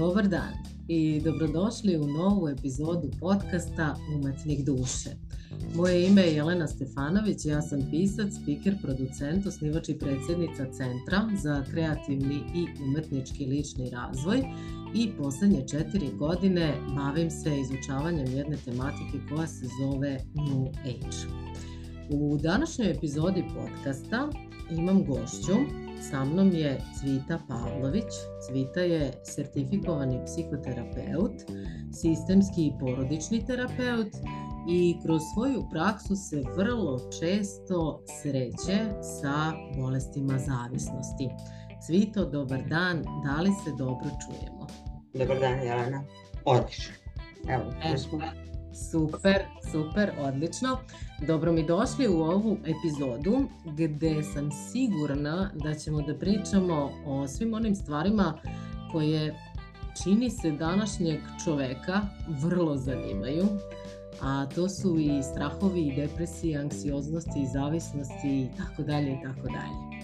Dobar dan i dobrodošli u novu epizodu podcasta Umetnik duše. Moje ime je Jelena Stefanović, ja sam pisac, speaker, producent, osnivač i predsjednica Centra za kreativni i umetnički lični razvoj i poslednje četiri godine bavim se izučavanjem jedne tematike koja se zove New Age. U današnjoj epizodi podcasta imam gošću sa mnom je Cvita Pavlović. Cvita je sertifikovani psihoterapeut, sistemski i porodični terapeut i kroz svoju praksu se vrlo često sreće sa bolestima zavisnosti. Cvito, dobar dan, da li se dobro čujemo? Dobar dan, Jelena. Odlično. Evo, e, smo. Super, super, odlično. Dobro mi došli u ovu epizodu gde sam sigurna da ćemo da pričamo o svim onim stvarima koje čini se današnjeg čoveka vrlo zanimaju, a to su i strahovi i depresije, anksioznosti i zavisnosti i tako dalje i tako dalje.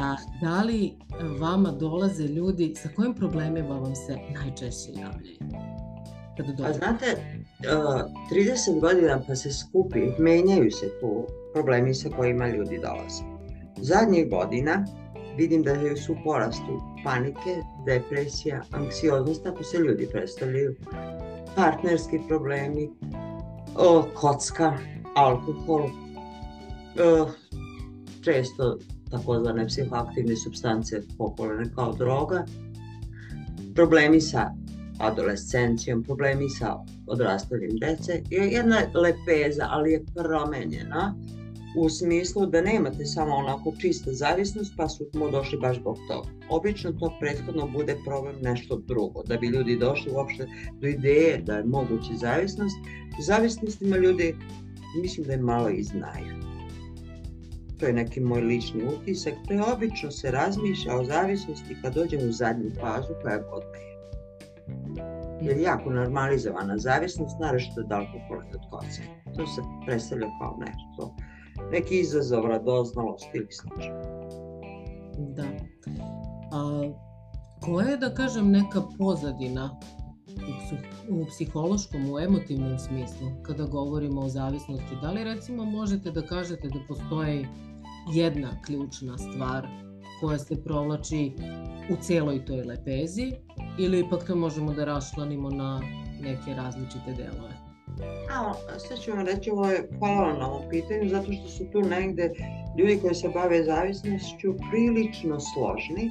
A da li vama dolaze ljudi, sa kojim problemima vam se najčešće javljaju? Kada dođe? A znate, 30 godina pa se skupi, menjaju se tu problemi sa kojima ljudi dolaze. Zadnjih godina vidim da su u porastu panike, depresija, anksioznost, tako se ljudi predstavljaju, partnerski problemi, o, kocka, alkohol, o, često takozvane psihoaktivne substance popularne kao droga, problemi sa adolescencijom, problemi sa odrastanjem dece je jedna lepeza, ali je promenjena u smislu da nemate samo onako čista zavisnost pa su mu došli baš zbog toga. Obično to prethodno bude problem nešto drugo, da bi ljudi došli uopšte do ideje da je moguće zavisnost. Zavisnostima ljudi mislim da je malo i znaju. To je neki moj lični utisak, to je obično se razmišlja o zavisnosti kad dođem u zadnju fazu koja god ne jer jako normalizovana zavisnost, naravno od alkohola i od kocke. To se predstavlja kao nešto, neki izazov, radoznalost ili slično. Da. A, koja je, da kažem, neka pozadina u, u psihološkom, u emotivnom smislu, kada govorimo o zavisnosti? Da li recimo možete da kažete da postoji jedna ključna stvar koja se provlači u celoj toj lepezi ili ipak to možemo da rašlanimo na neke različite delove? A, sad ću vam reći, ovo je hvala na ovom pitanju, zato što su tu negde ljudi koji se bave zavisnošću prilično složni.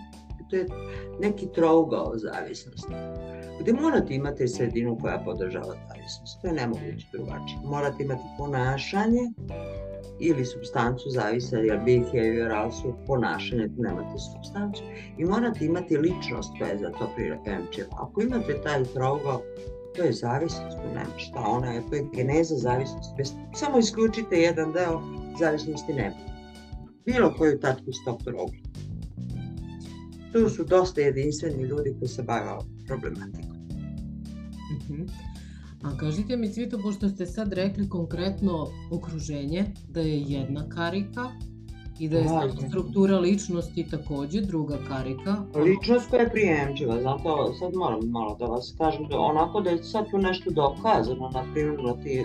To je neki trougao zavisnosti. Gde morate imati sredinu koja podržava zavisnost. To je nemoguće drugačije. Morate imati ponašanje ili substancu zavisa, jer behavioral su ponašanje, nemate substancu i morate imati ličnost koja je za to prirepenčiva. Ako imate taj trougao, to je zavisnost, nema šta, ona je, to je geneza zavisnosti. Bez, samo isključite jedan deo, zavisnosti nema. Bilo koju tačku tog trouga. Tu su dosta jedinstveni ljudi koji se bave problematikom. Mm -hmm. A kažite mi Cvito, pošto ste sad rekli konkretno okruženje, da je jedna karika i da je da, struktura ličnosti takođe druga karika. Ličnost koja je prijemčiva, zato sad moram malo da vas kažem, da onako da je sad tu nešto dokazano, na primjer na ti e,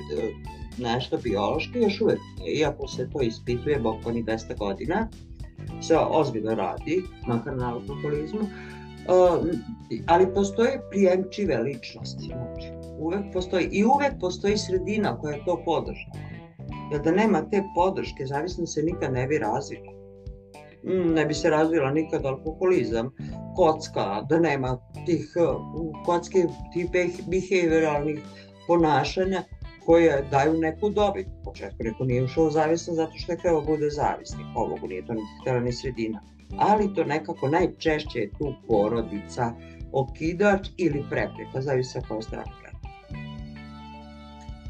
nešto biološki, još uvek iako se to ispituje bokvani 200 godina, se ozbiljno radi, makar na alkoholizmu, uh, ali postoje prijemčive ličnosti, znači uvek postoji i uvek postoji sredina koja to podržava. Jer da nema te podrške, zavisno se nikad ne bi razvila. Mm, ne bi se razvila nikad alkoholizam, kocka, da nema tih uh, kocke, tih behavioralnih ponašanja koje daju neku dobit. Početku neko nije ušao u zavisnost zato što je hteo da bude zavisnik. Ovogu nije to ni htela ni sredina. Ali to nekako najčešće je tu porodica, okidač ili prepreka, zavisa koja strana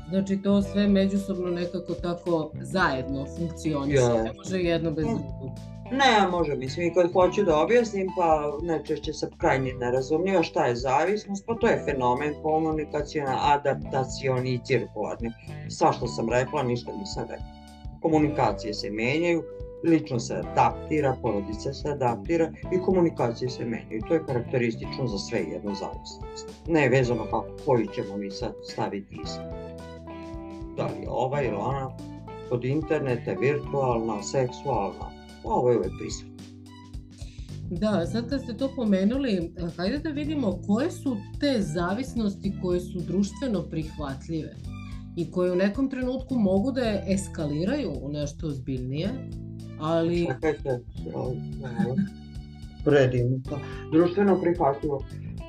Znači to sve međusobno nekako tako zajedno funkcioniše, ja. ne može jedno bez drugog. Ne, može, mislim, i kad hoću da objasnim, pa najčešće sam krajnje nerazumljiva šta je zavisnost, pa to je fenomen komunikacijona, adaptacioni i cirkularni. Sva što sam rekla, ništa nisam rekla. Komunikacije se menjaju, lično se adaptira, porodica se adaptira i komunikacije se menjaju. To je karakteristično za sve jednu zavisnost. Ne je vezano kako koji ćemo mi sad staviti ispod. Da li ova ili ona, kod interneta, virtualna, seksualna, ovo je uvek prisutno. Da, sad kad ste to pomenuli, hajde da vidimo koje su te zavisnosti koje su društveno prihvatljive i koje u nekom trenutku mogu da eskaliraju u nešto ozbiljnije, ali... Čekajte, predivno to. Društveno prihvatljivo.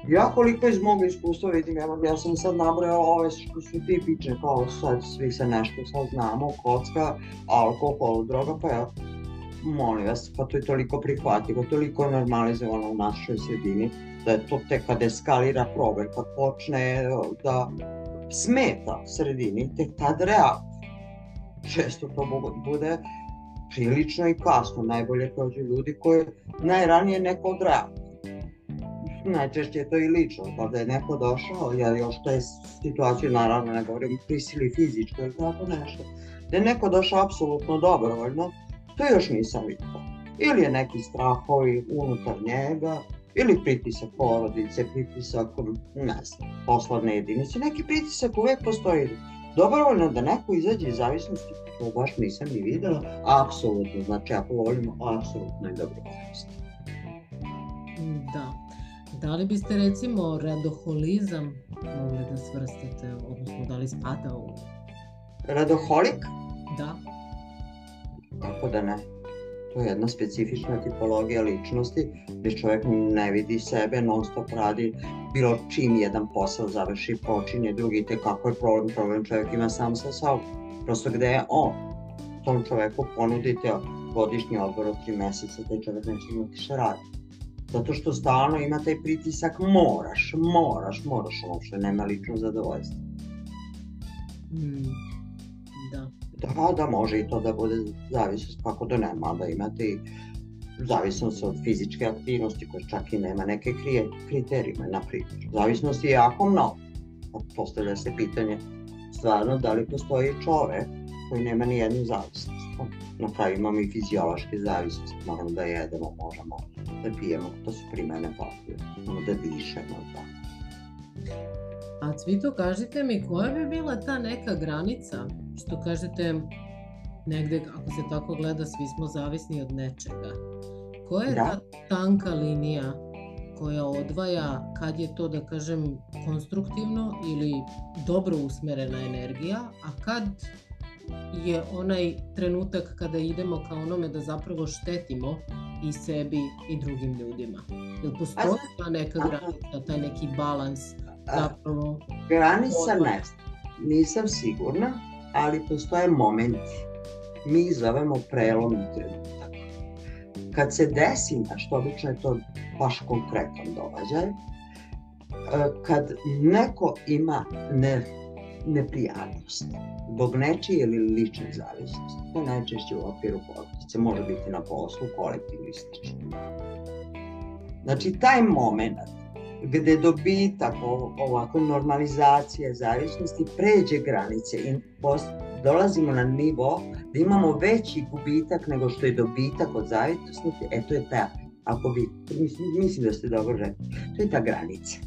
Ja koliko iz mog iskustva vidim, evo ja sam sad nabrao ove što su tipične, kao sad svi se nešto sad znamo, kocka, alkohol, droga, pa ja molim vas, pa to je toliko prihvatljivo, toliko normalizovano u našoj sredini, da je to tek kad eskalira problem, kad počne da smeta sredini, tek tad reaguje. Često to bude prilično i kasno, najbolje prođu ljudi koji najranije neko odreaguje. Najčešće je to i lično, pa da je neko došao, ja još te situacije, naravno ne govorim prisili fizičko ili tako nešto, da je neko došao apsolutno dobrovoljno, to još nisam vidio. Ili je neki strahovi unutar njega, ili pritisak porodice, pritisak, ne znam, poslovne jedinice, neki pritisak uvek postoji. Dobrovoljno da neko izađe iz zavisnosti, to baš nisam ni videla, apsolutno, znači ako volimo, apsolutno i dobrovoljnost. Da. Da li biste recimo radoholizam mogli da svrstate, odnosno da li spada u... Radoholik? Da. Kako da ne? To je jedna specifična tipologija ličnosti gde čovjek ne vidi sebe, non stop radi bilo čim jedan posao završi, počinje drugi, te kako je problem, problem čovjek ima sam sa sobom. Prosto gde je on, tom čoveku ponudite godišnji odbor od tri meseca, taj čovjek neće imati šta radi. Zato što stalno ima taj pritisak, moraš, moraš, moraš, uopšte nema lično zadovoljstvo. Mm Da, da, može i to da bude zavisnost, kako da nema, da imate i zavisnost od fizičke aktivnosti koja čak i nema neke krije, kriterijuma, na primjer. Zavisnost je jako mnogo. Postavlja se pitanje stvarno da li postoji čovek koji nema ni jednu zavisnost. Na kraju imamo i fiziološke zavisnosti, moramo da jedemo, možemo da pijemo, to su primene potrebe, možemo da dišemo, da. A Cvito, kažite mi, koja bi bila ta neka granica što kažete, negde, ako se tako gleda, svi smo zavisni od nečega. Koja je da. ta tanka linija koja odvaja kad je to, da kažem, konstruktivno ili dobro usmerena energija, a kad je onaj trenutak kada idemo ka onome da zapravo štetimo i sebi i drugim ljudima. Jel postoji ta neka granica, taj neki balans zapravo? Granica ne, nisam sigurna, ali postoje momenti. Mi ih zovemo prelomni trenutak. Kad se desi što obično je to baš konkretan događaj, e, kad neko ima ne, neprijatnost zbog nečije ili lične zavisnosti, to najčešće u okviru porodice, može biti na poslu, kolektiv ili slično. Znači, taj moment gde dobitak ovako normalizacije zavisnosti pređe granice i dolazimo na nivo da imamo veći gubitak nego što je dobitak od zavisnosti, e to je ta, ako bi, mislim, mislim da ste dobro rekli, to je ta granica.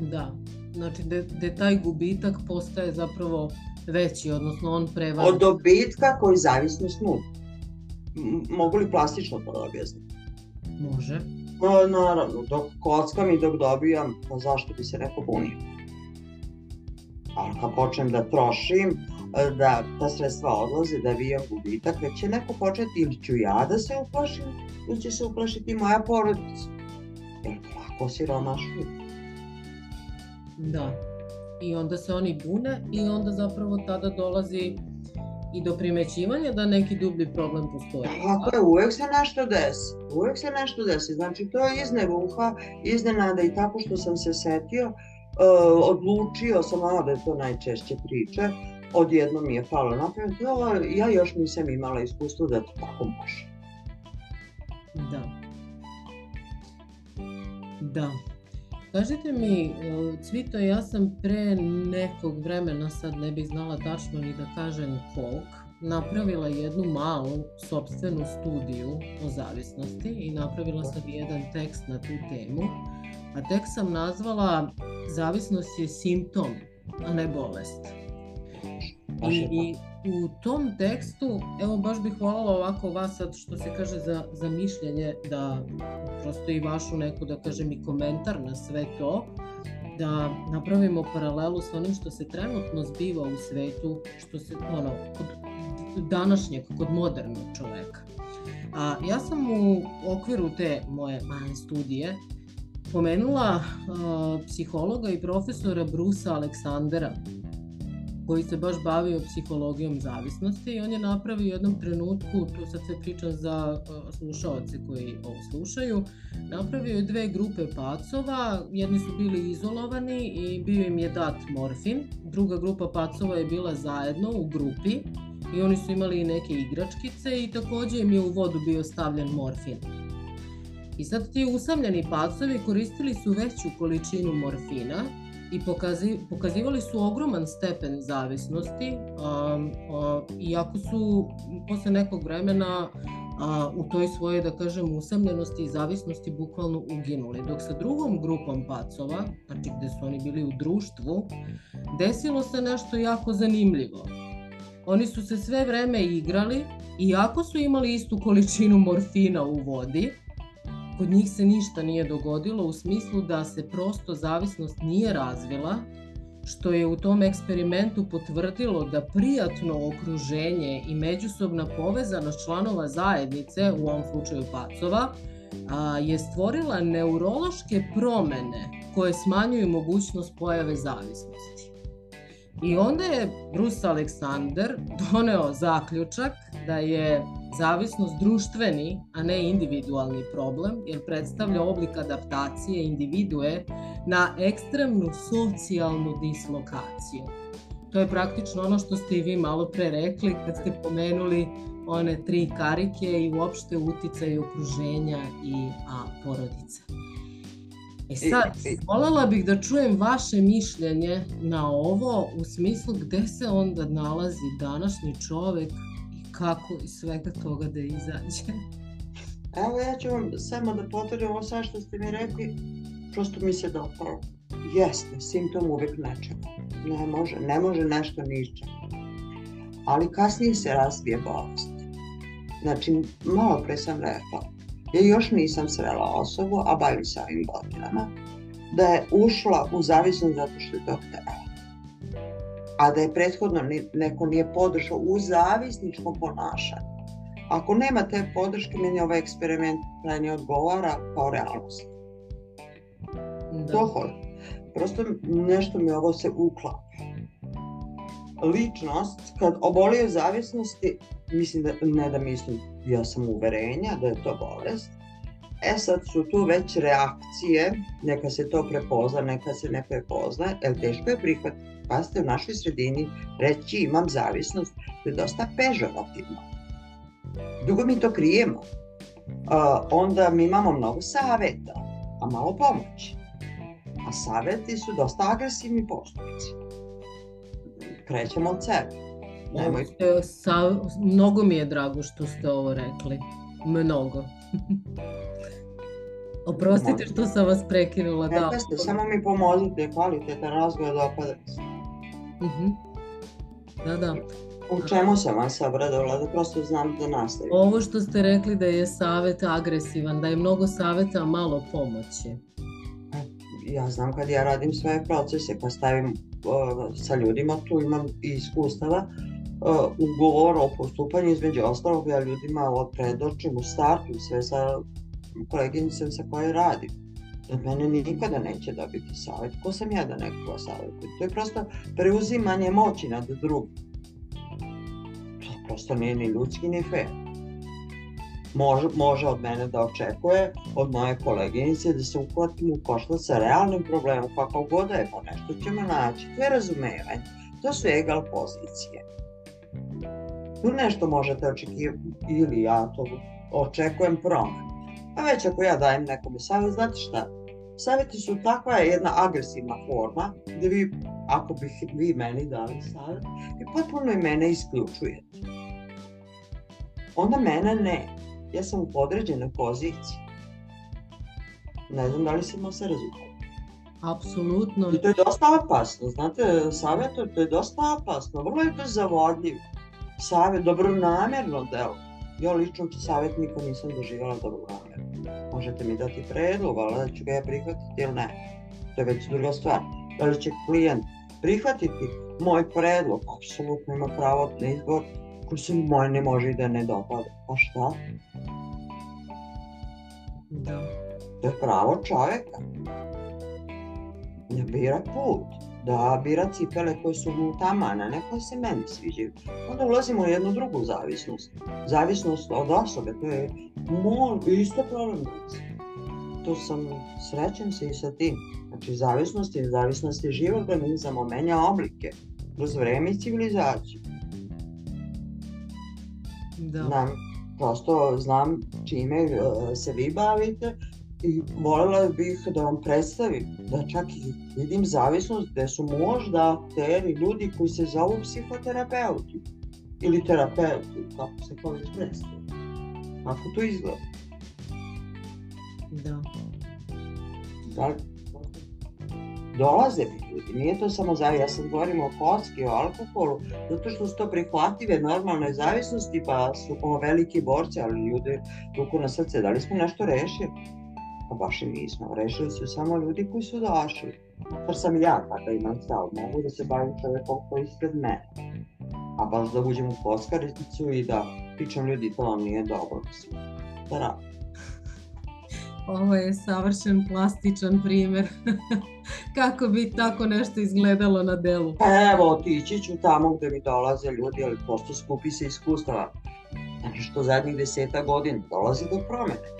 Da, znači da, da taj gubitak postaje zapravo veći, odnosno on prevaži. Od dobitka koji zavisnost nudi. Mogu li plastično to da objasniti? Može. Pa naravno, dok kockam i dok dobijam, pa zašto bi se neko bunio? Ali kad počnem da trošim, e, da ta sredstva odlaze, da vijam gubitak, već će neko početi ili ću ja da se uplašim, ili će se uplašiti moja porodica. Jer lako siromašuju. Da. I onda se oni bune i onda zapravo tada dolazi i do primećivanja da neki dublji problem postoji. Tako je, uvek se nešto desi. Uvek se nešto desi. Znači, to je iznevuha, iznenada i tako što sam se setio, uh, odlučio sam, ono da je to najčešće priče, odjedno mi je palo na pamet, ja još nisam imala iskustvo da to tako može. Da. Da. Kažite mi, e, Cvito, ja sam pre nekog vremena, sad ne bih znala tačno ni da kažem kog, napravila jednu malu sobstvenu studiju o zavisnosti i napravila sam jedan tekst na tu temu. A tekst sam nazvala Zavisnost je simptom, a ne bolest. I, I u tom tekstu, evo baš bih voljela ovako vas sad što se kaže za, za mišljenje, da prosto i vašu neku, da kažem, i komentar na sve to, da napravimo paralelu sa onim što se trenutno zbiva u svetu, što se, ono, kod današnjeg, kod modernog čoveka. A ja sam u okviru te moje male studije pomenula uh, psihologa i profesora Brusa Aleksandera, koji se baš bavio psihologijom zavisnosti i on je napravio u jednom trenutku, tu sad sve pričam za uh, slušaoce koji ovo slušaju, napravio je dve grupe pacova, jedni su bili izolovani i bio im je dat morfin, druga grupa pacova je bila zajedno u grupi i oni su imali neke igračkice i takođe im je u vodu bio stavljen morfin. I sad ti usamljeni pacovi koristili su veću količinu morfina i pokazi, pokazivali su ogroman stepen zavisnosti, a, a, iako su posle nekog vremena a, u toj svojoj, da kažem, usamljenosti i zavisnosti bukvalno uginuli. Dok sa drugom grupom pacova, znači gde su oni bili u društvu, desilo se nešto jako zanimljivo. Oni su se sve vreme igrali, iako su imali istu količinu morfina u vodi, kod njih se ništa nije dogodilo u smislu da se prosto zavisnost nije razvila, što je u tom eksperimentu potvrdilo da prijatno okruženje i međusobna povezanost članova zajednice, u ovom slučaju pacova, a, je stvorila neurološke promene koje smanjuju mogućnost pojave zavisnosti. I onda je Bruce Alexander doneo zaključak da je zavisnost društveni, a ne individualni problem, jer predstavlja oblik adaptacije individue na ekstremnu socijalnu dislokaciju. To je praktično ono što ste i vi malo pre rekli kad ste pomenuli one tri karike i uopšte uticaj okruženja i a, porodice. E sad, voljela bih da čujem vaše mišljenje na ovo u smislu gde se onda nalazi današnji čovek i kako iz svega toga da izađe. Evo ja ću vam samo da potvrdim ovo sve što ste mi rekli, prosto mi se dopalo. Jeste, simptom uvek nečega. Ne može, ne može nešto ništa. Ali kasnije se razvije bolest. Znači, malo pre sam rekla, ja još nisam srela osobu, a bavim se ovim godinama, da je ušla u zavisnost zato što je to htela. A da je prethodno neko nije podržao u zavisničkom ponašanju. Ako nema te podrške, meni ovaj eksperiment krajnje odgovara kao realnost. Da. To hoće. Prosto nešto mi ovo se uklapa. Ličnost, kad obolio zavisnosti, mislim da, ne da mislim, ja sam uverenja da je to bolest. E sad su tu već reakcije, neka se to prepozna, neka se ne prepozna, jer teško je prihvatiti. Pazite, u našoj sredini reći imam zavisnost, to je dosta pežorativno. Dugo mi to krijemo. Uh, onda mi imamo mnogo saveta, a malo pomoći. A saveti su dosta agresivni postupci. Krećemo od sebe Nemoj. Sa, mnogo mi je drago što ste ovo rekli. Mnogo. Oprostite što sam vas prekinula. Ne, da, ste, samo mi pomozite, kvalitetan razgovor dopada se. Uh mhm. -huh. Da, da. U čemu sam vas obradovala, da prosto znam da nastavim. Ovo što ste rekli da je savet agresivan, da je mnogo saveta, a malo pomoći. E, ja znam kad ja radim svoje procese, kad stavim sa ljudima, tu imam i iskustava, ugovor o postupanju između ostalog ja ljudima predočim u startu sve sa koleginicom sa kojoj radim. Od mene nikada neće dobiti savjet. Ko sam ja da nekoga savjetujem? To je prosto preuzimanje moći nad drugim. To prosto nije ni ljudski ni fair. Može, može od mene da očekuje, od moje koleginice, da se uhvatim u koštac sa realnim problemom, kakav god da je, pa nešto ćemo naći. Je razumevanje. To su egal pozicije. Tu nešto možete očekivati, ili ja to očekujem promen. A već ako ja dajem nekome savjet, znate šta? Savjeti su takva jedna agresivna forma, da vi, ako bih vi meni dali savjet, vi potpuno i mene isključujete. onda mene ne. Ja sam u podređenoj poziciji. Ne znam da li se se razumije. Apsolutno. I to je dosta opasno, znate, savjet, to je dosta opasno, vrlo je to zavodljiv. Savjet, dobronamjerno delo. Ja lično savjet nikad nisam doživjela dobronamjerno. Možete mi dati predlog, ali da ću ga ja prihvatiti ili ne. To je već druga stvar. Da li će klijent prihvatiti moj predlog? Apsolutno ima pravo na izbor koji se moj ne može i da ne dopada. Pa šta? Da. To je pravo čovjeka da bira put, da bira cipele koje su mu tamana, ne koje se meni sviđaju. Onda ulazimo u jednu drugu zavisnost. Zavisnost od osobe, to je mol, isto problem. To sam srećen se i sa tim. Znači, zavisnost je zavisnost je živ organizam, menja oblike kroz vreme i civilizaciju. Da. Znam, prosto znam čime uh, se vi bavite i voljela bih da vam predstavim da čak i vidim zavisnost gde su možda akteri ljudi koji se zovu psihoterapeuti ili terapeuti, kako se to već predstavlja. Kako to izgleda? Da. Da dolaze mi ljudi, nije to samo zavisnost, ja sad govorim o kocki, o alkoholu, zato što su to prihvatljive normalne zavisnosti, pa su kao veliki borci, ali ljude ruku na srce, da li smo nešto rešili? Pa baš i nismo. Rešili su samo ljudi koji su došli. To sam ja kada imam stav. Mogu da se bavim čovekom koji ispred mene. A baš da uđem u koskaricu i da pričam ljudi to vam nije dobro. Da radim. Ovo je savršen plastičan primer kako bi tako nešto izgledalo na delu. Pa evo, otići ću tamo gde mi dolaze ljudi, ali prosto skupi se iskustava. Znači što zadnjih deseta godina dolazi do promene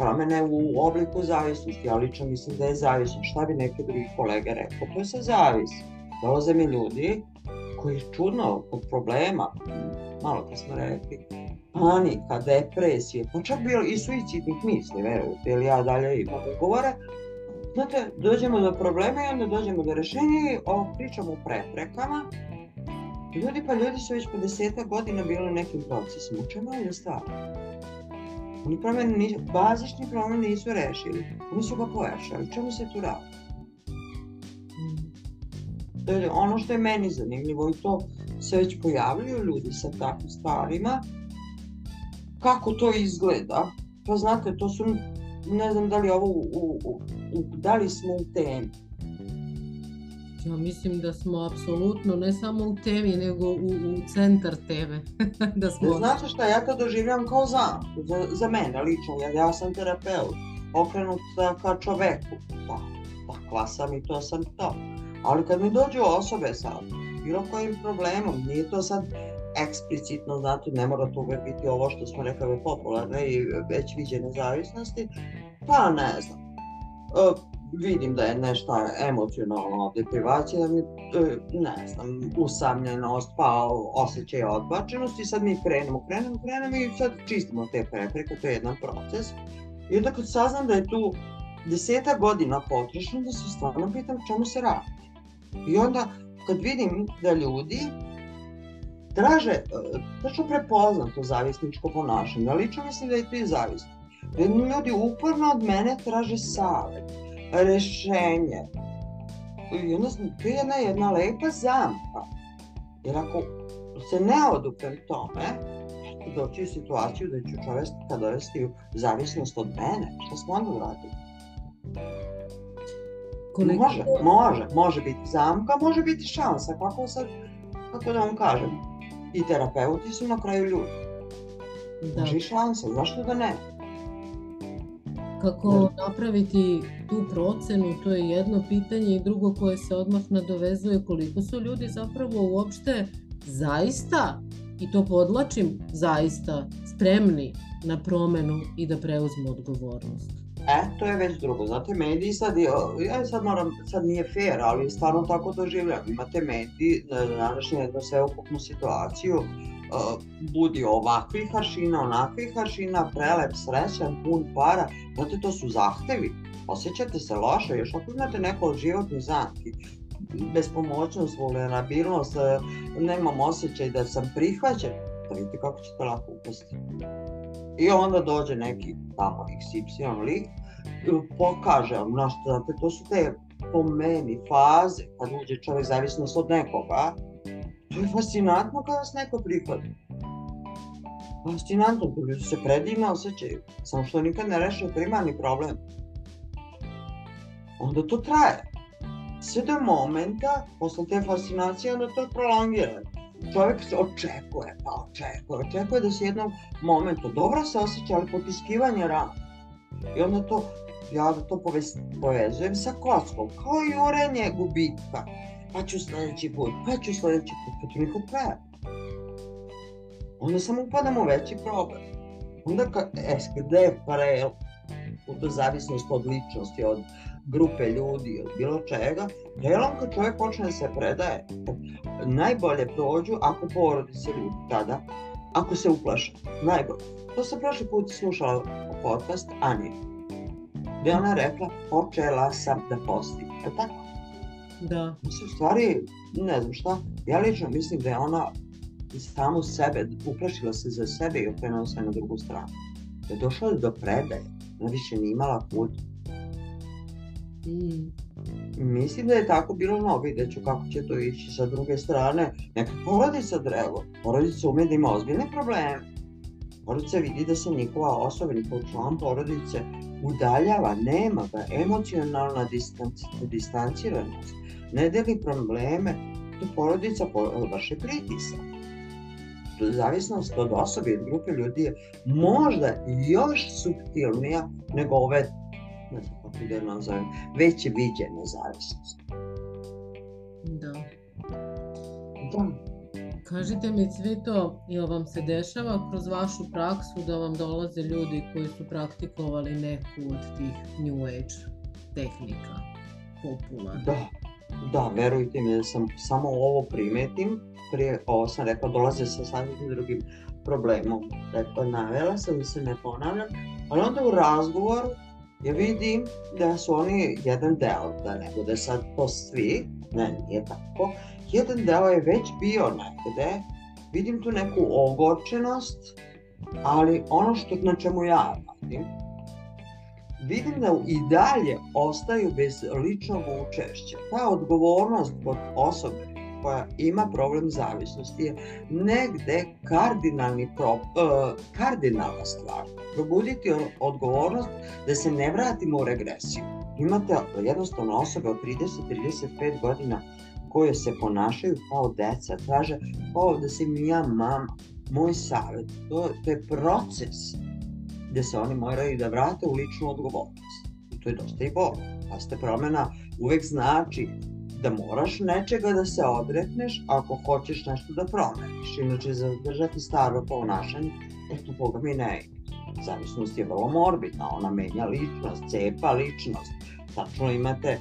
promene u obliku zavisnosti. Ja lično mislim da je zavisno. Šta bi neke drugi kolege rekao? To je sa zavisi. Dolaze mi ljudi koji čudno od problema, malo kad smo rekli, panika, depresije, pa čak bilo i suicidnih misli, verujte, ili ja dalje imam ugovore, Znate, dođemo do problema i onda dođemo do rešenja i pričamo o preprekama. Ljudi pa ljudi su već 50 godina bili u nekim procesima. U čemu je stvar? Oni promene nisu, bazični promene nisu rešili. Oni su ga pojačali. Čemu se tu radi? To ono što je meni zanimljivo i to se već pojavljuju ljudi sa takvim stvarima. Kako to izgleda? Pa znate, to su, ne znam da li ovo, u, u, u, da li smo u temi Ja mislim da smo apsolutno ne samo u temi, nego u, u centar teme. da smo... Znate šta, ja to doživljam kao za, za, za mene lično, jer ja sam terapeut, okrenut ka čoveku, pa takva sam i to sam to. Ali kad mi dođu osobe sa bilo kojim problemom, nije to sad eksplicitno, znate, ne mora to uvek biti ovo što smo rekli popularne i već viđene zavisnosti, pa ne znam vidim da je nešto emocionalno deprivacija, da mi, ne znam, usamljenost, pa osjećaj odbačenosti, sad mi krenemo, krenemo, krenemo i sad čistimo te prepreke, to je jedan proces. I onda kad saznam da je tu deseta godina potrošeno, da se stvarno pitam čemu se radi. I onda kad vidim da ljudi traže, tačno prepoznam to zavisničko ponašanje, ali lično mislim da je to i zavisno. Da ljudi uporno od mene traže savjet rešenje. I onda to je jedna, jedna lepa zamka. Jer ako se ne oduprem tome, doći u situaciju da ću čovjeka dovesti u zavisnost od mene. Šta smo onda uradili? Koliko... Može, može, može biti zamka, može biti šansa, kako sad, kako da vam kažem, i terapeuti su na kraju ljudi. Da. Može i šansa, zašto da ne? Kako napraviti tu procenu, to je jedno pitanje i drugo koje se odmah nadovezuje koliko su ljudi zapravo uopšte zaista, i to podlačim, zaista spremni na promenu i da preuzmu odgovornost. E, to je već drugo. Znate, mediji sad, ja sad moram, sad nije fair, ali stvarno tako doživljam. Imate mediji, današnje jednu sveukupnu situaciju, budi ovakvih aršina, onakvih aršina, prelep, srećan, pun para, znate, to su zahtevi. Osjećate se loše, još ako imate neko od životnih zamki, bespomoćnost, vulnerabilnost, nemam osjećaj da sam prihvaćen, Da vidite kako ćete lako upasti. I onda dođe neki tamo XY lik, pokaže vam, znaš, znate, to su te po meni faze, kad uđe čovjek zavisnost od nekoga, to je fascinantno kada vas neko prihvati. Fascinantno, to ljudi se predivno osjećaju, samo što nikad ne reše primarni problem. Onda to traje. Sve do momenta, posle te fascinacije, onda to prolongira. Čovjek se očekuje, pa očekuje, očekuje da se jednom momentu dobro se osjeća, ali potiskivanje rana. I onda to ja to povez, povezujem sa kockom, kao i urenje gubitka. Pa ću sledeći put, pa ću sledeći put, pa to niko pre. Onda samo upadam u veći problem. Onda ka, e, gde je parel, u to zavisnost od ličnosti, od grupe ljudi, od bilo čega, delom kad čovjek počne da se predaje, najbolje prođu ako porodi se ljudi tada, ako se uplaše, najbolje. To sam prošli put slušala podcast Ani, gde ona rekla počela sam da postim. Je tako? Da. Mislim, u stvari, ne znam šta, ja lično mislim da je ona samu sebe, uplašila se za sebe i okrenula se na drugu stranu. Da je došla do predaje, ona više nije imala kud. Mm. Mislim da je tako bilo, no vidjet ću kako će to ići sa druge strane. Neka porodica drevo, porodica ume da ima ozbiljne probleme. Porodica vidi da se njihova osoba, njihov član porodice udaljava, nema ga, emocionalna distanci, distanciranost, ne deli probleme, to porodica vrše pritisak. Zavisnost od osobe ili grupe ljudi je možda još subtilnija nego ove, ne znam kako da nazovem, veće viđene zavisnosti. Da. Da. Kažite mi Cvito, jel vam se dešava kroz vašu praksu da vam dolaze ljudi koji su praktikovali neku od tih New Age tehnika, popularnih? Da, da, verujte mi da sam samo ovo primetim, prije ovo sam rekla dolaze sa sasvim drugim problemom. Rekla, navela sam da se ne ponavljam, ali onda u razgovoru ja vidim da su oni jedan deo, da ne bude sad to svi, ne, nije tako, jedan deo je već bio negde, vidim tu neku ogorčenost, ali ono što na čemu ja radim, vidim da i dalje ostaju bez ličnog učešća. Ta odgovornost kod osobe koja ima problem zavisnosti je negde kardinalni pro, uh, kardinalna stvar. Probuditi odgovornost da se ne vratimo u regresiju. Imate jednostavno osobe od 30-35 godina koje se ponašaju kao deca, traže kao da sam ja mama, moj savjet, to, to je proces gde se oni moraju da vrate u ličnu odgovornost. I to je dosta i bolno. Pasta promena uvek znači da moraš nečega da se odrekneš ako hoćeš nešto da promeniš. Inače, zadržati staro ponašanje, eto, Boga mi ne Zavisnost je vrlo morbidna, ona menja ličnost, cepa ličnost. Tačno imate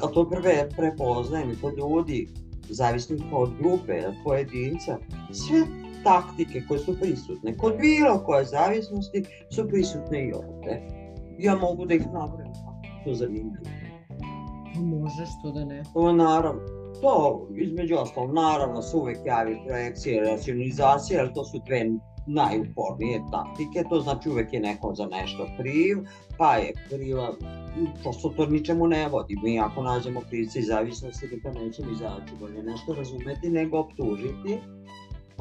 a to prve prepoznajem i kod ljudi, zavisno od grupe, od pojedinca, sve taktike koje su prisutne, kod bilo koje zavisnosti su prisutne i ovde. Ja mogu da ih napravim, to zanimljivo. Pa možeš, to da ne. O, naravno, to između ostalo, naravno se uvek javi projekcije, racionalizacija, jer to su dve najupornije taktike, to znači uvek je neko za nešto kriv, pa je kriva, prosto to ničemu ne vodi. Mi ako nađemo krivce i zavisnosti, nikad nećemo izaći, bolje nešto razumeti nego optužiti.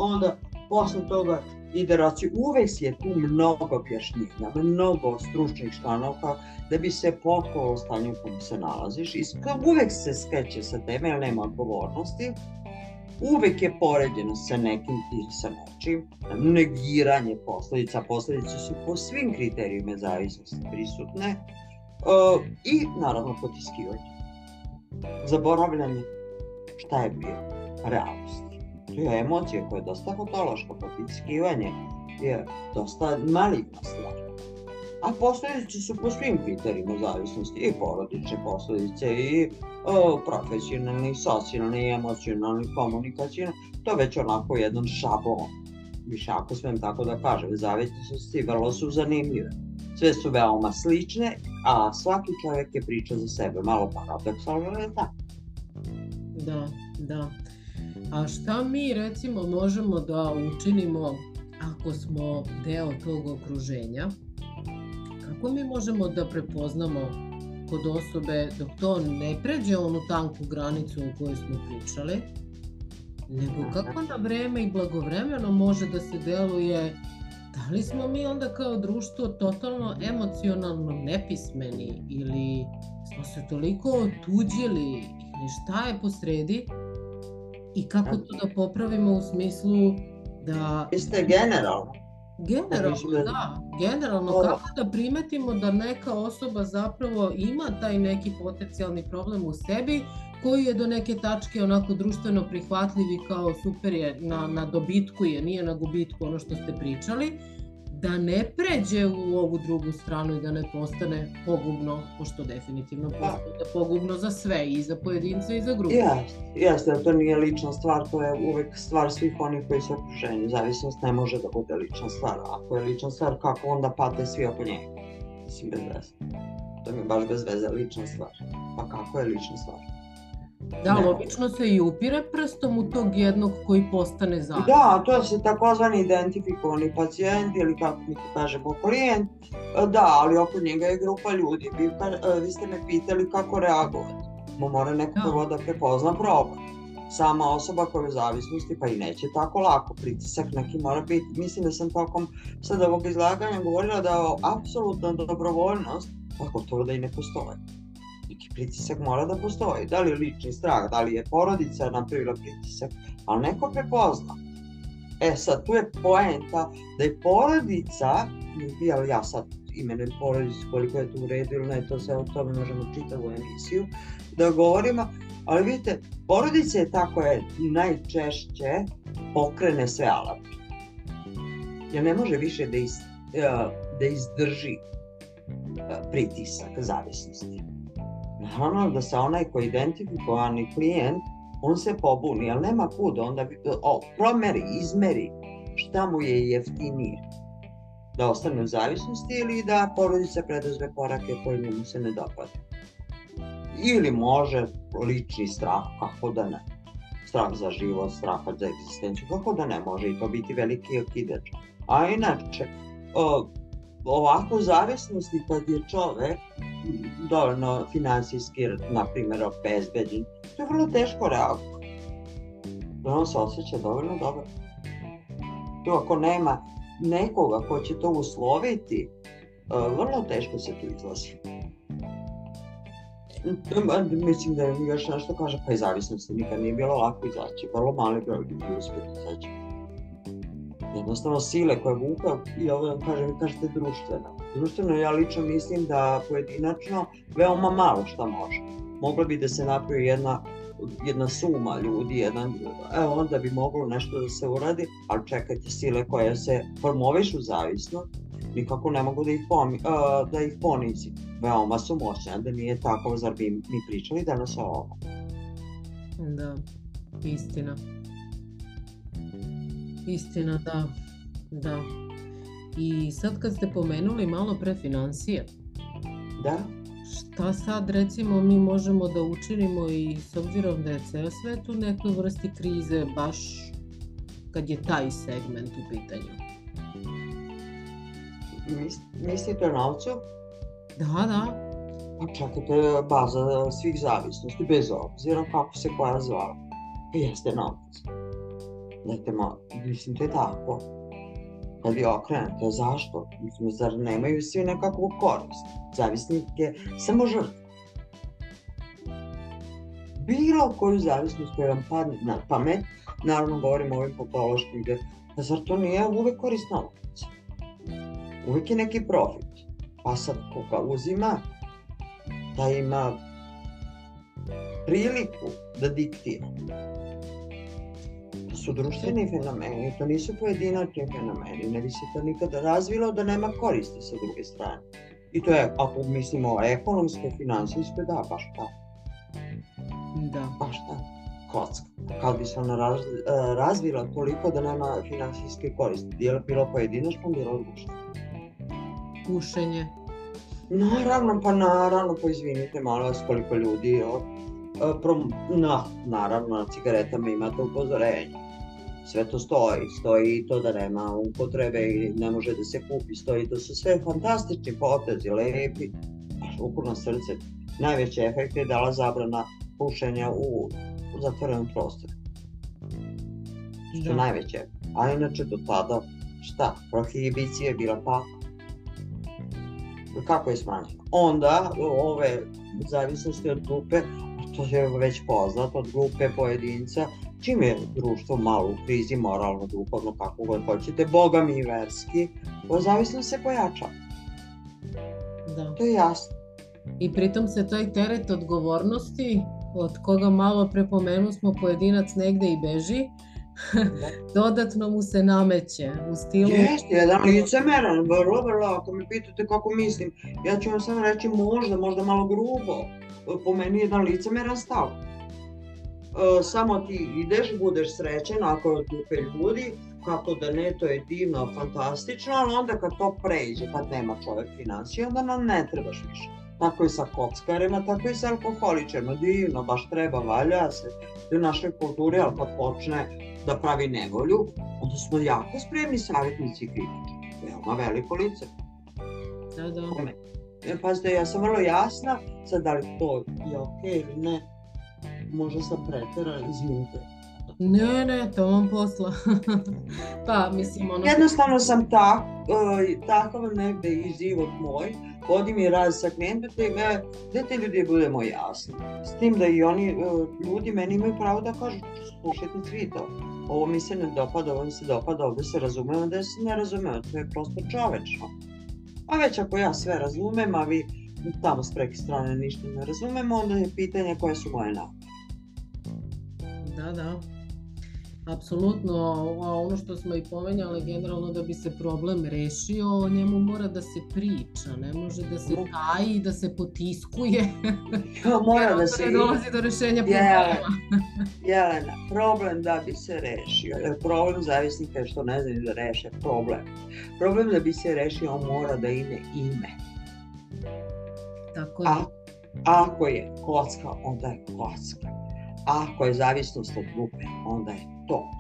Onda, posle toga, ide raci, uvek je tu mnogo objašnjenja, mnogo stručnih članova da bi se potkovalo stanje u kojem se nalaziš i uvek se skreće sa teme, jer nema odgovornosti, uvek je poređeno sa nekim i sa nečim, negiranje posledica, posledice su po svim kriterijima zavisnosti prisutne uh, i naravno potiskivanje. Zaboravljanje šta je bio realnost. To je emocija koja je dosta patološka, potiskivanje je dosta maligna stvar. A posledice su po svim kriterijima zavisnosti, i porodične posledice, i o, profesionalni, socijalni, emocionalni, komunikacijni, to već onako jedan šablon. Više ako smem tako da kažem, zavisnosti vrlo su zanimljive. Sve su veoma slične, a svaki čovjek je priča za sebe, malo paradoksalno, je tako? Da, da. A šta mi recimo možemo da učinimo ako smo deo tog okruženja? Kako mi možemo da prepoznamo kod osobe dok to ne pređe onu tanku granicu o kojoj smo pričali, nego kako na vreme i blagovremeno može da se deluje? Da li smo mi onda kao društvo totalno emocionalno nepismeni ili smo se toliko otuđili ili šta je posredi i kako to da popravimo u smislu da... Jeste generalno? Generalno, da. Generalno, kako da primetimo da neka osoba zapravo ima taj neki potencijalni problem u sebi koji je do neke tačke onako društveno prihvatljiv i kao super je na, na dobitku je, nije na gubitku ono što ste pričali, da ne pređe u ovu drugu stranu i da ne postane pogubno, pošto definitivno da. postane pogubno za sve, i za pojedince i za grupu. Jeste, jeste, to nije lična stvar, to je uvek stvar svih onih koji su okruženi. Zavisnost ne može da bude lična stvar. Ako je lična stvar, kako onda pate svi oko njega? Mislim, bez veze. To mi je baš bez veze lična stvar. Pa kako je lična stvar? Da, ne. logično se i upire prstom u tog jednog koji postane zavistan. Da, to se takozvani identifikovani pacijent ili kako mi to kažemo klijent. Da, ali oko njega je grupa ljudi. Vi, vi ste me pitali kako reagovati. Mo mora neko da. prvo da prepozna problem. Sama osoba koja je u zavisnosti pa i neće tako lako. Pritisak neki mora biti. Mislim da sam tokom sad ovog izlaganja govorila da je apsolutna dobrovoljnost, ako to da i ne postoje neki pritisak mora da postoji. Da li je lični strah, da li je porodica napravila pritisak, ali neko prepozna. E sad, tu je poenta da je porodica, jel ja sad imenujem porodicu koliko je to u redu ili ne, to sve o tome možemo čitavu emisiju da govorimo, ali vidite, porodica je ta koja najčešće pokrene sve alarme. Jer ne može više da, iz, da izdrži pritisak zavisnosti. Naravno da se onaj koji identifikovani klijent, on se pobuni, ali nema kud, onda bi, o, promeri, izmeri šta mu je jeftinije. Da ostane u zavisnosti ili da porodica preduzme korake koje njemu se ne dopade. Ili može lični strah, kako da ne. Strah za život, strah za egzistenciju, kako da ne može i to biti veliki okidač. A inače, o, ovako zavisnosti kad je čovek dovoljno finansijski, na primjer, obezbeđen, to je vrlo teško reagovati. Da on se osjeća dovoljno dobro. To ako nema nekoga ko će to usloviti, e, vrlo teško se tu izlazi. Mislim da još nešto kaže, pa i zavisnosti nikad nije bilo lako izaći, vrlo mali broj ljudi uspjeti izaći jednostavno sile koje vuka i ovo vam kažem, vi kažete društveno. Društveno ja lično mislim da pojedinačno veoma malo šta može. Mogla bi da se napravi jedna jedna suma ljudi, jedan, evo onda bi moglo nešto da se uradi, ali čekajte sile koje se formovišu zavisno, nikako ne mogu da ih, pomi, uh, da ih ponizi. Veoma su moćne, da nije tako, zar bi mi pričali danas o ovo? Da, istina. Istina, da. Da. I sad kad ste pomenuli malo pre financije. Da. Šta sad recimo mi možemo da učinimo i s obzirom da je ceo svet u nekoj vrsti krize baš kad je taj segment u pitanju? Mis, mislite o novcu? Da, da. Čekaj, to je baza svih zavisnosti, bez obzira kako se koja zvala. Jeste novac. Dajte malo, mislim, to je tako. Kad vi okrenete, zašto? Mislim, zar nemaju svi nekakvu korist? Zavisnik je samo žrtva. Bilo koju zavisnost koju vam padne na pamet, naravno govorimo o ovim popološkim, gde, pa zar to nije uvek korist novac? Uvek je neki profit. Pa sad, koga uzima, da ima priliku da diktira su društveni fenomeni, to nisu pojedinačni fenomeni, ne bi se to nikada razvilo da nema koristi sa druge strane. I to je, ako mislimo o ekonomske, finansijske, da, baš tako. Da. Baš tako. Kocka. Kad bi se ona raz, e, razvila toliko da nema finansijske koristi, bilo, bilo pojedinačno, bilo društveno. Pušenje. Naravno, pa naravno, pa izvinite malo vas koliko ljudi, E, prom, na, naravno, na cigaretama imate upozorenje. Sve to stoji, stoji i to da nema upotrebe i ne može da se kupi, stoji to su sve fantastični potezi, lepi, ruku na srce. Najveći efekt je dala zabrana pušenja u zatvorenom prostoru. Što da. najveće. A inače do tada, šta, prohibicija je bila pa kako je smanjeno. Onda ove zavisnosti od grupe, to je već poznato, od grupe pojedinca, čim je društvo malo u krizi, moralno, duhovno, kako god hoćete, boga mi i verski, zavisno se pojača. Da. To je jasno. I pritom se taj teret odgovornosti, od koga malo prepomenu smo pojedinac negde i beži, dodatno mu se nameće u stilu... Jeste, jedan licemeran, vrlo, vrlo, ako me pitate kako mislim, ja ću vam samo reći možda, možda malo grubo, po meni je jedan licemeran stav. E, samo ti ideš, budeš srećen ako grupe ljudi, kako da ne, to je divno, fantastično, ali onda kad to pređe, kad nema čovek financije, onda nam ne trebaš više. Tako i sa kockarima, tako i sa alkoholičarima, divno, baš treba, valja se, u našoj kulturi, ali kad počne da pravi nevolju, onda smo jako spremni savjetnici i. Veoma veliko lice. Da, da. E, pazite, ja sam vrlo jasna, sad da li to je okej okay ili ne, možda sam pretera, izvinite. Ne, ne, to vam posla. pa, mislim, ono... Jednostavno sam tak, uh, takav negde i život moj, vodim i rad sa klijentom, da me, da te ljudi budemo jasni. S tim da i oni, uh, ljudi meni imaju pravo da kažu, slušajte svi to. Ovo mi se ne dopada, ovo mi se dopada, ovde se razume, ovde se ne razume, to je prosto čovečno. A već ako ja sve razumem, a vi tamo s preke strane ništa ne razumemo, onda je pitanje koje su moje namere. Da, da. Apsolutno, a ono što smo i pomenjali, generalno da bi se problem rešio, o njemu mora da se priča, ne može da se taji, da se potiskuje. Mora da se... Dolazi do rešenja problema. Jelena, problem da bi se rešio, jer problem zavisnika je što ne znaju da reše problem. Problem da bi se rešio, on mora da ime ime. Tako je. A, ako je kocka, onda je kocka. Ako je zavisnost od grupe, onda je to.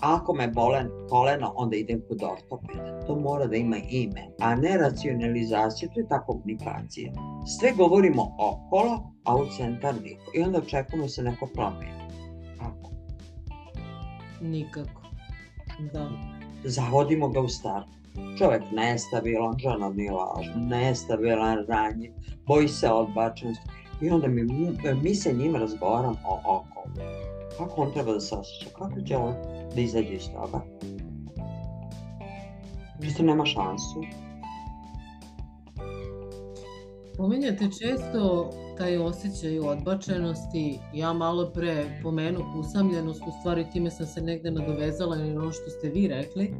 Ako me bole koleno, onda idem kod ortopeda. To mora da ima ime, a ne racionalizacija, to je ta komunikacija. Sve govorimo okolo, a u centar niko. I onda očekujemo da se neko promeni. Kako? Nikako. Da. Zavodimo ga u startu. Čovek nestabilan, žena nije važna, nestabilan, ranjiv, boji se odbačenosti. I onda mi, mi se njima razgovaram o okolo kako on treba da se osjeća, kako će on da izađe iz toga. Čisto nema šansu. Pominjate često taj osjećaj odbačenosti, ja malo pre pomenu usamljenost, u stvari time sam se negde nadovezala na ono što ste vi rekli.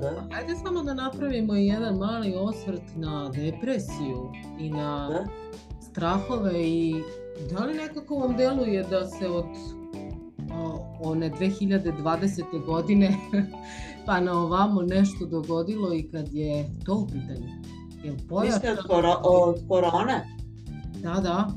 Da. Pa hajde samo da napravimo jedan mali osvrt na depresiju i na da. Strahove i da li nekako vam deluje da se od one 2020. godine pa na ovamo nešto dogodilo i kad je to u pitanju. Jel pojačano? od, koro, od korone? Da, da.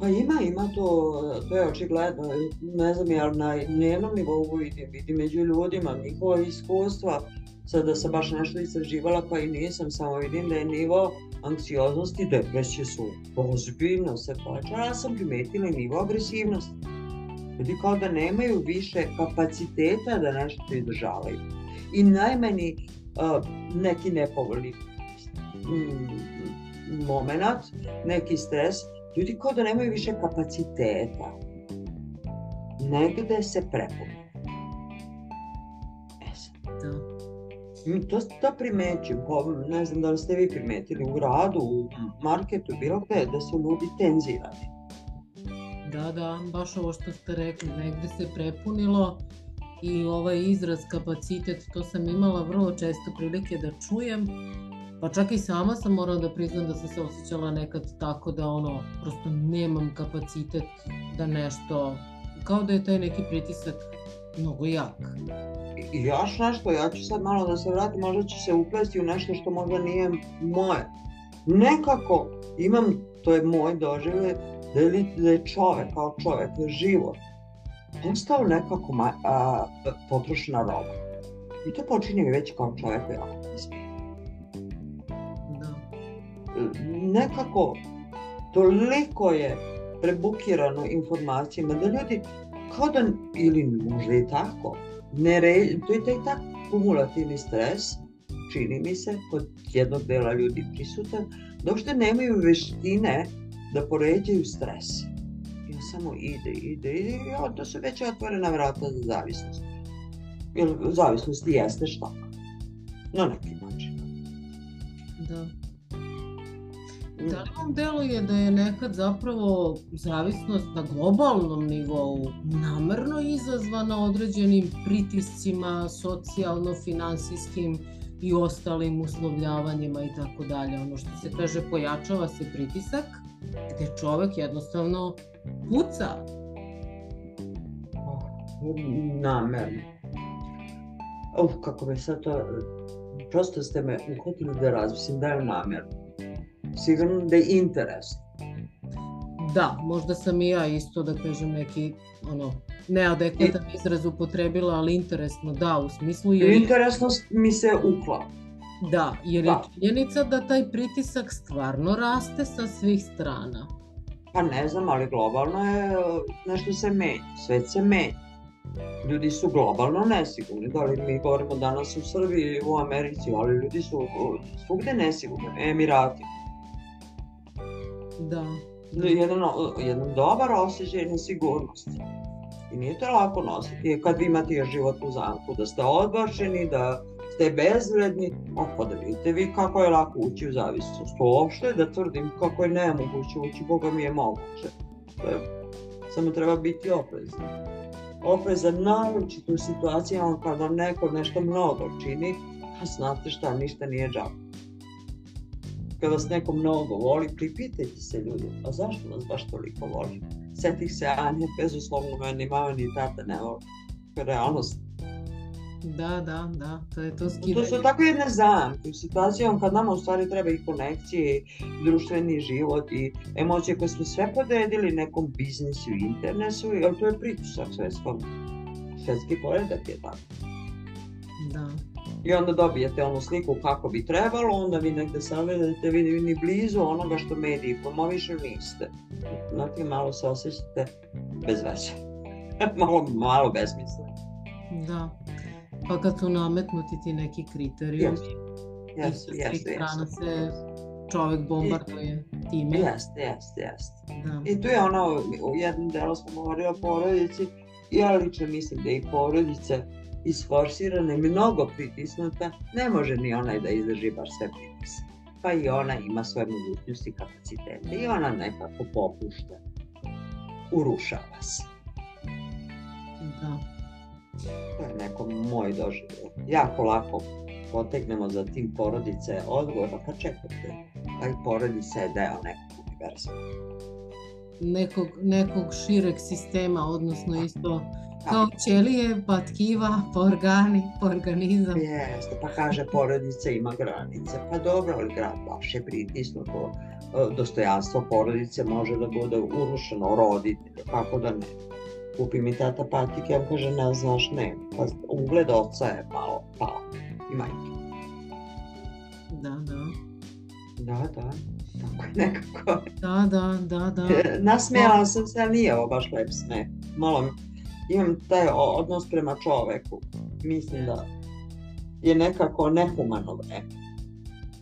Pa ima, ima to, to je očigledno, ne znam, jel na dnevnom nivou vidim, vidim među ljudima, njihova iskustva, sada sam baš nešto istraživala, pa i nisam, samo vidim da je nivo anksioznosti i depresije su ozbiljno se povećala, ja sam primetila i nivo agresivnosti Ljudi kao da nemaju više kapaciteta da nešto izdržavaju. I najmeni uh, neki nepovoljni mm, moment, neki stres, ljudi kao da nemaju više kapaciteta. Negde se prepune. To, to primećujem, ne znam da li ste vi primetili, u gradu, u marketu, bilo gde, da su ljudi tenzirani. Da, da, baš ovo što ste rekli, negde se prepunilo i ovaj izraz kapacitet, to sam imala vrlo često prilike da čujem, pa čak i sama sam morala da priznam da sam se osjećala nekad tako da ono, prosto nemam kapacitet da nešto, kao da je taj neki pritisak mnogo jak. I još nešto, ja ću sad malo da se vratim, možda će se uplesti u nešto što možda nije moje. Nekako imam, to je moj doživlje, da je, da je čovek kao čovek, da je život, postao nekako ma, a, potrošna roba. I to počinje već kao čovek koji Da. Nekako toliko je prebukirano informacijama da ljudi kao da, ili možda i tako, ne re, to je taj tak kumulativni stres, čini mi se, kod jednog dela ljudi prisutan, da uopšte nemaju veštine da poređaju stres. On samo ide, ide, ide i onda se već otvorena vrata za zavisnost. Jer zavisnost jeste šta? Na neki način. Da. Da li vam deluje da je nekad zapravo zavisnost na globalnom nivou namerno izazvana određenim pritiscima, socijalno-finansijskim i ostalim uslovljavanjima i tako dalje. Ono što se kaže pojačava se pritisak gde čovek jednostavno puca. Namerno. Uf, kako me sad to... Prosto ste me uhvatili da razmislim da je namerno. Sigurno da je interes. Da, možda sam i ja isto da kažem neki ono, neadekvatan I... izraz upotrebila, ali interesno da, u smislu jer... Interesnost mi se uklapa. Da, jer da. je činjenica da taj pritisak stvarno raste sa svih strana. Pa ne znam, ali globalno je nešto se menja, svet se menja. Ljudi su globalno nesigurni, da li mi govorimo danas u Srbiji, u Americi, ali ljudi su svugde nesigurni, Emirati. Da. Jedan, jedan dobar osjećaj nesigurnosti. I nije to lako nositi. Kad vi imate još život u zamku, da ste odbačeni, da ste bezvredni, pa da vidite vi kako je lako ući u zavisnost. Uopšte da tvrdim kako je nemoguće ući, Boga mi je moguće. To je, samo treba biti oprezan. Oprezan naročito u situacijama kada neko nešto mnogo čini, a znate šta, ništa nije džaba. Kada vas neko mnogo voli, pripitajte se ljudi, a zašto nas baš toliko voli? Setih se, a ne, bezuslovno me ni mama ni tata ne voli. Realnost Da, da, da, to je to skidanje. To su tako jedne zamke u situacijom kad nama u stvari treba i konekcije, i društveni život i emocije koje smo sve podredili nekom biznisu i internetu, jer to je pritisak svetskog. Svetski poredak je tako. Da. I onda dobijete onu sliku kako bi trebalo, onda vi negde savjedate, vi ni blizu onoga što mediji promovišu niste. Znate, malo se osjećate bez veze. malo, malo besmisle. Da. Pa kad su nametnuti ti neki kriterijumi yes. yes, i svih yes, strana yes. se čovek bombarduje time. Jeste, jeste, jeste. Da. I tu je ono, u jednom delu smo govorili o porodici, ja lično mislim da i porodice isforsirana i mnogo pritisnuta, ne može ni onaj da izdrži baš sve pritisak. Pa i ona ima svoje mogućnosti i kapacitete i ona nekako popušta. Urušava se. Da. To je neko moj doživljaj. Jako lako potegnemo za tim porodice odgovor, pa čekajte, taj porodica je deo nekog univerzuma. Nekog, nekog šireg sistema, odnosno isto kao ćelije, pa tkiva, pa organi, pa organizam. Jeste, pa kaže porodica ima granice. Pa dobro, ali grad baš je pritisnuto. E, dostojanstvo porodice može da bude urušeno roditelje, kako da ne kupi mi tata patike, on kaže ne znaš ne, pa ugled oca je malo pao i majke. Da, da. Da, da, tako je nekako. Da, da, da, da. Nasmijala sam se, ali nije ovo baš lep sme. Malo imam taj odnos prema čoveku. Mislim da je nekako nehumano vreme.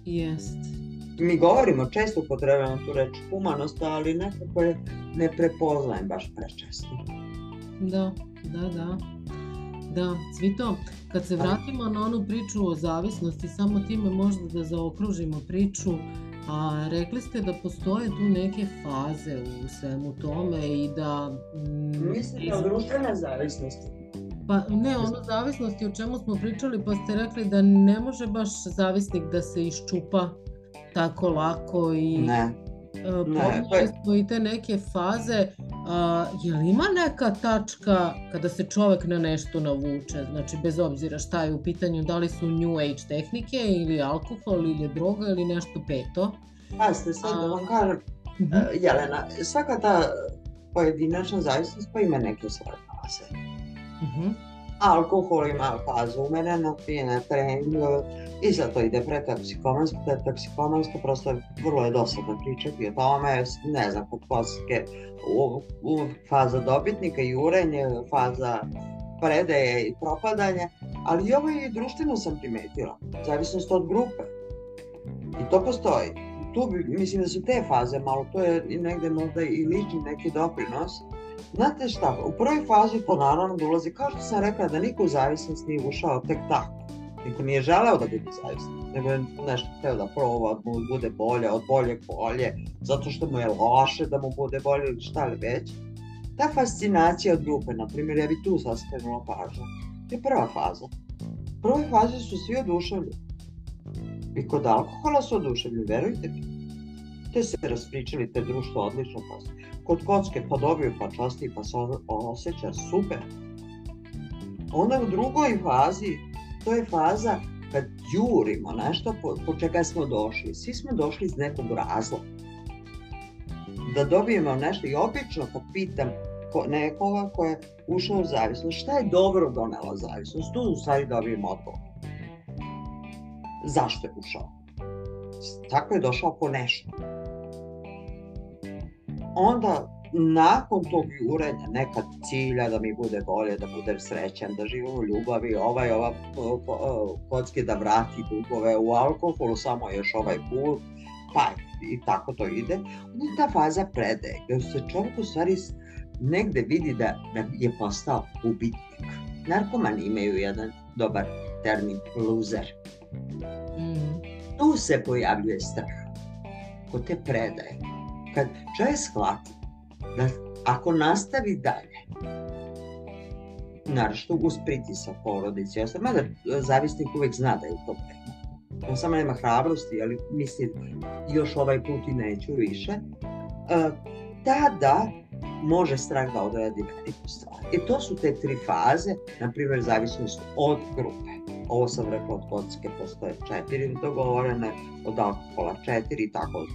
Jest. Mi govorimo, često upotrebujemo tu reč humanost, ali nekako je ne prepoznajem baš prečesto. Da, da, da. Da, Cvito, kad se vratimo na onu priču o zavisnosti, samo time možda da zaokružimo priču, a rekli ste da postoje tu neke faze u svemu tome i da... Mm, Mislite o društvene zavisnosti? Pa ne, ono zavisnosti o čemu smo pričali, pa ste rekli da ne može baš zavisnik da se iščupa tako lako i... Ne. Pominjali i te neke faze A, je li ima neka tačka kada se čovek na nešto navuče? Znači, bez obzira šta je u pitanju, da li su New Age tehnike ili alkohol ili droga ili nešto peto? Pa ste sad da vam kažem, Mhm. E, Jelena, svaka ta pojedinačna zavisnost pa ima neke svoje faze. Mhm. Alkohol ima fazu umereno, pije na treningu i zato ide pretoksikomansko, da je toksikomansko prosto vrlo je dosadno pričati o tome, ne znam, kod kocke, u, u, faza dobitnika, jurenje, faza predaje i propadanja, ali i ovo i društveno sam primetila, zavisnost od grupe. I to postoji. Tu bi, mislim da su te faze malo, to je i negde možda i lični neki doprinos. Znate šta, u prvoj fazi to naravno dolazi, kao što sam rekla, da niko u zavisnost nije ušao tek tako. Niko nije želeo da bude zavistan, nego je nešto hteo da proba, da mu bude bolje, od boljeg bolje, zato što mu je loše da mu bude bolje ili šta li već. Ta fascinacija od grupe, na primjer, ja bi tu sad pažnju, je prva faza. U prvoj fazi su svi oduševljeni. I kod alkohola su oduševljeni, verujte mi. Te se raspričali, te društvo odlično posle. Kod kocke pa dobiju, pa časti, pa se osjeća super. Onda u drugoj fazi, to je faza kad jurimo nešto po, po čega smo došli. Svi smo došli iz nekog razloga. Da dobijemo nešto i obično kad pitam ko, nekoga ko je ušao u zavisnost, šta je dobro donela zavisnost, tu u stvari dobijem odgovor. Zašto je ušao? Tako je došao po nešto. Onda nakon tog jurenja nekad cilja da mi bude bolje, da budem srećan, da živim u ljubavi, ovaj, ova kocke da vrati dugove u alkoholu, samo još ovaj put, pa i tako to ide. Onda ta faza predaje, gde se čovjek u stvari negde vidi da, da je postao ubitnik. Narkomani imaju jedan dobar termin, loser. Mm. Tu se pojavljuje strah, kod te predaje. Kad čovjek shvati da ako nastavi dalje, naravno uz pritisak porodice, ja sam, mada zavisnik uvek zna da je u problemu. On samo nema hrabrosti, ali mislim još ovaj put i neću više. Uh, tada može strah da odradi veliku stvar. I to su te tri faze, na primjer zavisnost od grupe. Ovo sam rekla od kocke postoje četiri dogovorene, od alkohola četiri i tako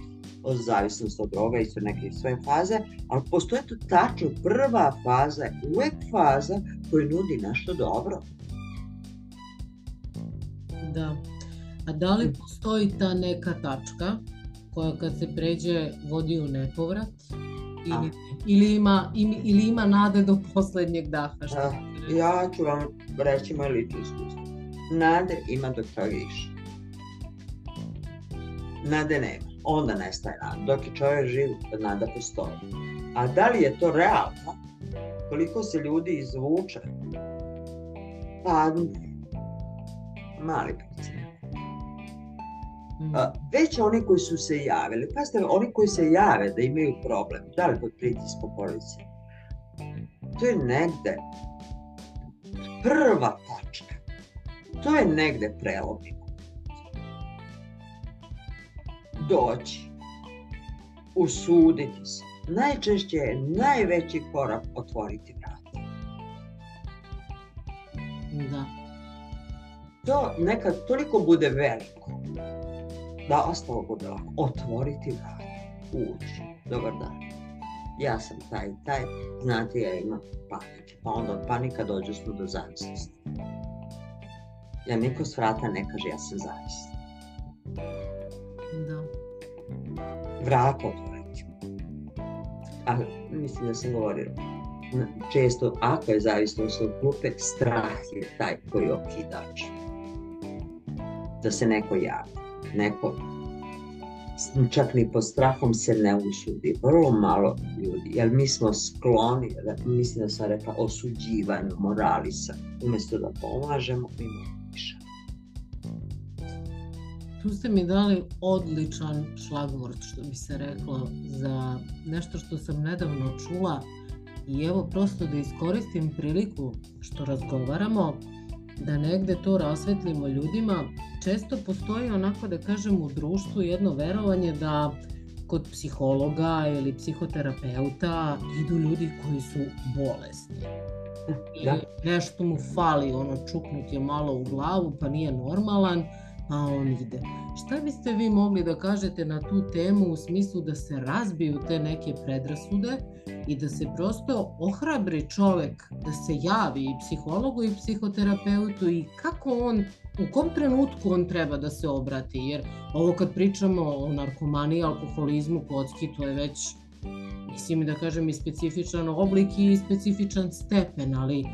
zavisnost od droga i su neke svoje faze, ali postoje to tačno prva faza, uvek faza koja nudi nešto dobro. Da. A da li postoji ta neka tačka koja kad se pređe vodi u nepovrat ili, ili, ima, ili ima nade do poslednjeg daha? Što A, ja ću vam reći moje lično iskustvo. Nade ima dok čovjek iše. Nade nema onda nestaje nada. Dok je čovjek živ, nada postoji. A da li je to realno? Koliko se ljudi izvuče? Pa, mali procent. Mm. Već oni koji su se javili, pazite, oni koji se jave da imaju problem, da li pod pritiskom policije, to je negde prva tačka. To je negde prelomimo doći, usuditi se. Najčešće je najveći korak otvoriti vrata. Da. To nekad toliko bude veliko da ostalo bude lako. Otvoriti vrata, ući, dobar dan. Ja sam taj taj, znate ja imam panike, pa onda od panika dođu smo do zavisnosti. Ja niko s vrata ne kaže ja sam zavistan. Da. Vrata otvoriti. A mislim da sam govorila, često ako je zavisnost od grupe, strah je taj koji je okidač. Da se neko javi, neko čak ni pod strahom se ne usudi, vrlo malo ljudi, jer mi smo skloni, mislim da sam rekla, osuđivanju, moralisa, umjesto da pomažemo, više. Tu ste mi dali odličan šlagvort, što bi se reklo, za nešto što sam nedavno čula i evo prosto da iskoristim priliku što razgovaramo, da negde to rasvetlimo ljudima. Često postoji onako da kažem u društvu jedno verovanje da kod psihologa ili psihoterapeuta idu ljudi koji su bolesni. Da. I nešto mu fali, ono čuknut je malo u glavu pa nije normalan pa on ide. Šta biste vi mogli da kažete na tu temu u smislu da se razbiju te neke predrasude i da se prosto ohrabri čovek da se javi i psihologu i psihoterapeutu i kako on u kom trenutku on treba da se obrati, jer ovo kad pričamo o narkomaniji, alkoholizmu, kocki, to je već, mislim da kažem, i specifičan oblik i specifičan stepen, ali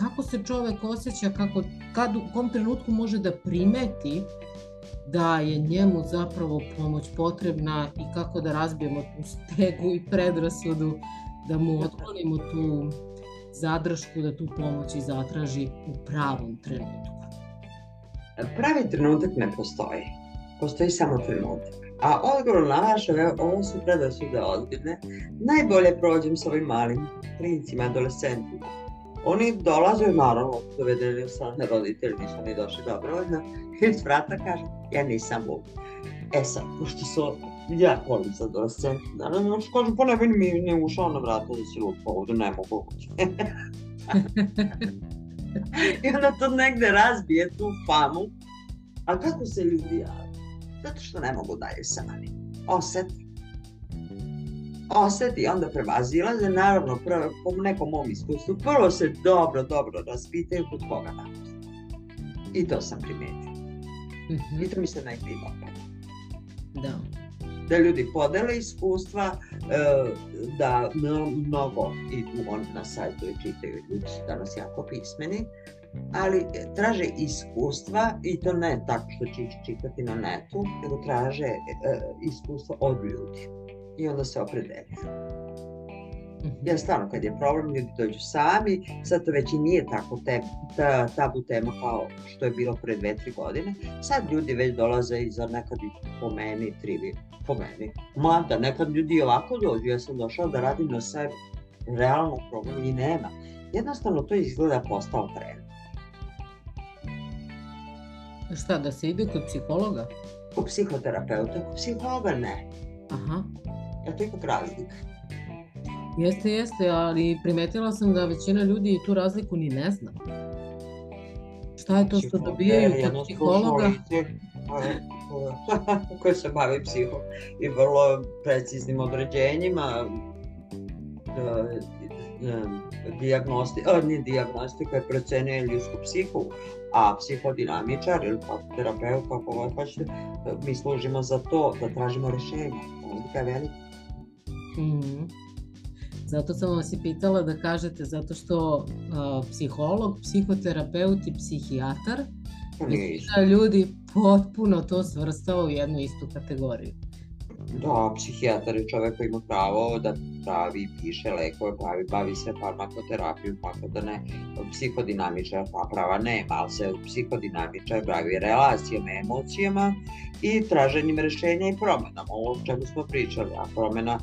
kako se čovek osjeća, kako, kad, u kom trenutku može da primeti da je njemu zapravo pomoć potrebna i kako da razbijemo tu stegu i predrasudu, da mu otklonimo tu zadršku da tu pomoć i zatraži u pravom trenutku. Pravi trenutak ne postoji. Postoji samo trenutak. A odgovor na vaše, ovo su predrasude ozbiljne, najbolje prođem s ovim malim klincima, adolescentima. Oni dolaze, naravno, dovedeni od strane roditelji, nisu ni došli dobrovoljno, i vrata kaže, ja nisam Bog. E sad, pošto su ja volim sa adolescenti, naravno, još kažem, pa ne bi mi ni ušao na vrata da si lupa ovde, ne mogu. I onda to negde razbije tu famu. A kako se ljudi jave? Zato što ne mogu dalje sami. Oseti. Oseti, onda prevazilaze, naravno, prvo, po nekom mom iskustvu, prvo se dobro, dobro raspitaju kod koga napusti. I to sam primetila. Mm -hmm. I to mi se najbolje dopada. Da da ljudi podele iskustva, e, da mnogo idu on na sajtu i čitaju, ljudi su danas jako pismeni, ali traže iskustva i to ne tako što će ih čitati na netu, nego traže e, iskustva od ljudi i onda se opredeljuju. Mhm. Jer stvarno kad je problem ljudi dođu sami, sad to već i nije tako te, ta, tabu tema kao što je bilo pre dve, tri godine. Sad ljudi već dolaze i za nekad i po meni, trivi, po meni. Mada nekad ljudi ovako dođu, ja sam došao da radim na sebi. Realno problem i nema. Jednostavno to izgleda postao trend. Šta, da se ide kod psihologa? Kod psihoterapeuta, kod psihologa ne. Aha. Ja to ipak razlika. Jeste, jeste, ali primetila sam da većina ljudi tu razliku ni ne zna. Šta je to što dobijaju kod psihologa? koji se bavi psihom i vrlo preciznim određenjima da, diagnosti, a, nije diagnostika je procenuje ljudsku psihu, a psihodinamičar ili terapeut, kako god hoćete, mi služimo za to da tražimo rešenje. Razlika je velika. Mm -hmm. Zato sam vas i pitala da kažete, zato što uh, psiholog, psihoterapeut i psihijatar, većina ljudi potpuno to svrstao u jednu istu kategoriju. Da, psihijatar je čovek koji ima pravo da pravi, piše lekove, pravi, bavi se farmakoterapiju, tako da ne, psihodinamičar pa prava nema, ali se psihodinamičar bavi relacijama, emocijama i traženjem rešenja i promenama, ovo o čemu smo pričali, a promena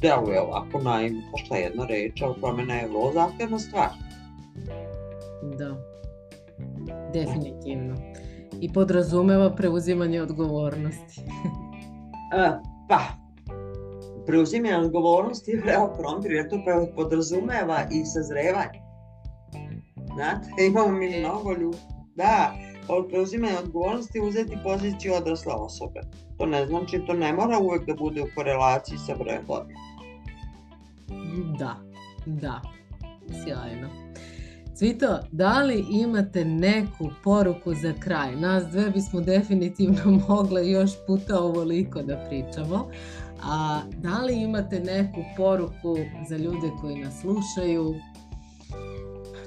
deluje ovako naivno, šta jedna reč, ali promena je vrlo zahtevna stvar. Da, definitivno. I podrazumeva preuzimanje odgovornosti. A, pa, preuzimanje odgovornosti je vreo krompir, jer to podrazumeva i sazrevanje. Znate, imamo mi mnogo ljudi. Da, od preuzimanja odgovornosti uzeti poziciju odrasle osobe. To ne znači, to ne mora uvek da bude u korelaciji sa brojem godina. Da, da, sjajno. Cvito, da li imate neku poruku za kraj? Nas dve bismo definitivno mogle još puta ovoliko da pričamo. A da li imate neku poruku za ljude koji nas slušaju?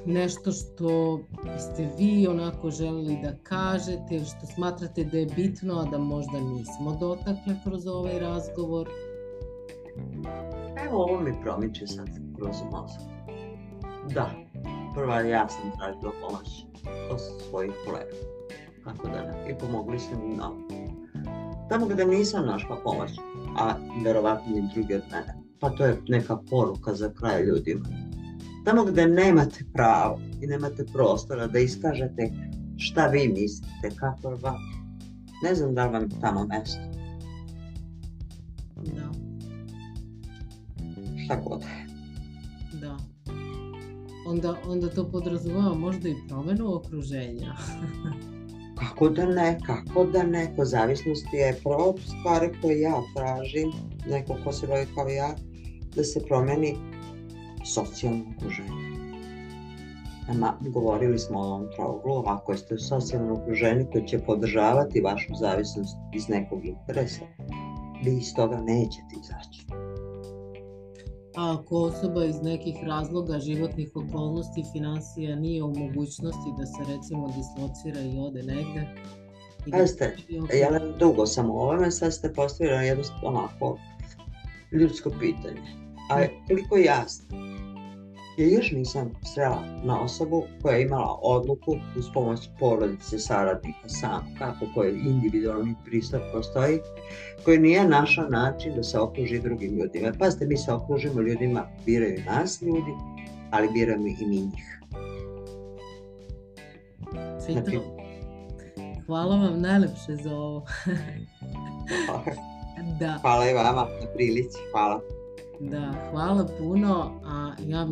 Nešto što biste vi onako želeli da kažete, što smatrate da je bitno, a da možda nismo dotakle kroz ovaj razgovor? Evo ovo mi promiče sad kroz mozak. Da, prva ja sam tražila pomoć od svojih kolega. Kako da ne. I pomogli su mi mnogo. Tamo gde nisam našla pomoć, a verovatno i drugi od mene, pa to je neka poruka za kraj ljudima. Tamo gde nemate pravo i nemate prostora da iskažete šta vi mislite, kako vam, ne znam da li vam je tamo mesto. Šta god. Da. Onda, onda to podrazumeva možda i promenu okruženja. kako da ne, kako da ne, ko zavisnosti je prvo stvari koje ja tražim, neko ko se bavi kao ja, da se promeni socijalno okruženje. Ama, govorili smo o ovom trouglu, ako ste u socijalnom okruženju koje će podržavati vašu zavisnost iz nekog interesa, vi iz toga nećete izaći. A ako osoba iz nekih razloga, životnih okolnosti, financija nije u mogućnosti da se recimo dislocira i ode negde? Pazite, ja dugo sam u ovome, sad ste postavili jedno onako ljudsko pitanje. A koliko jasno, Ja još nisam srela na osobu koja je imala odluku uz pomoć porodice, saradnika, sam, kako koji individualni pristup postoji, koji nije našao način da se okruži drugim ljudima. Pazite, mi se okružimo ljudima, biraju nas ljudi, ali biramo i mi njih. Cvito, hvala vam najlepše za ovo. da. Hvala i vama na prilici, hvala. Da, hvala puno, a ja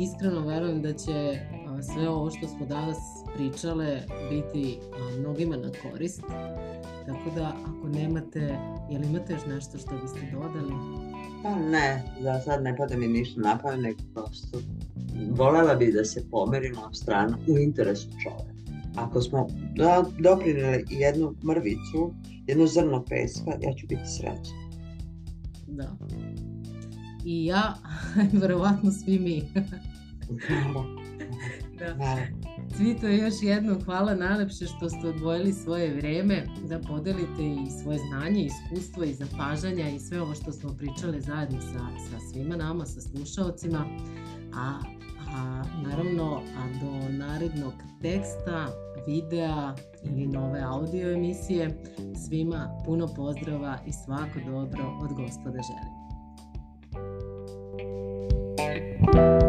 iskreno verujem da će sve ovo što smo danas pričale biti mnogima na korist. Tako da ako nemate, je li imate još nešto što biste dodali? Pa ne, za sad ne pada mi ništa na pamet, prosto volela bi da se pomerimo stranu u interesu čoveka. Ako smo da, doprinili jednu mrvicu, jedno zrno peska, ja ću biti srećna. Da i ja, verovatno svi mi. da. Cvito, još jednom hvala najlepše što ste odvojili svoje vreme da podelite i svoje znanje, iskustvo i zapažanja i sve ovo što smo pričali zajedno sa, sa svima nama, sa slušalcima. A, a naravno, a do narednog teksta, videa ili nove audio emisije, svima puno pozdrava i svako dobro od gospoda želim. you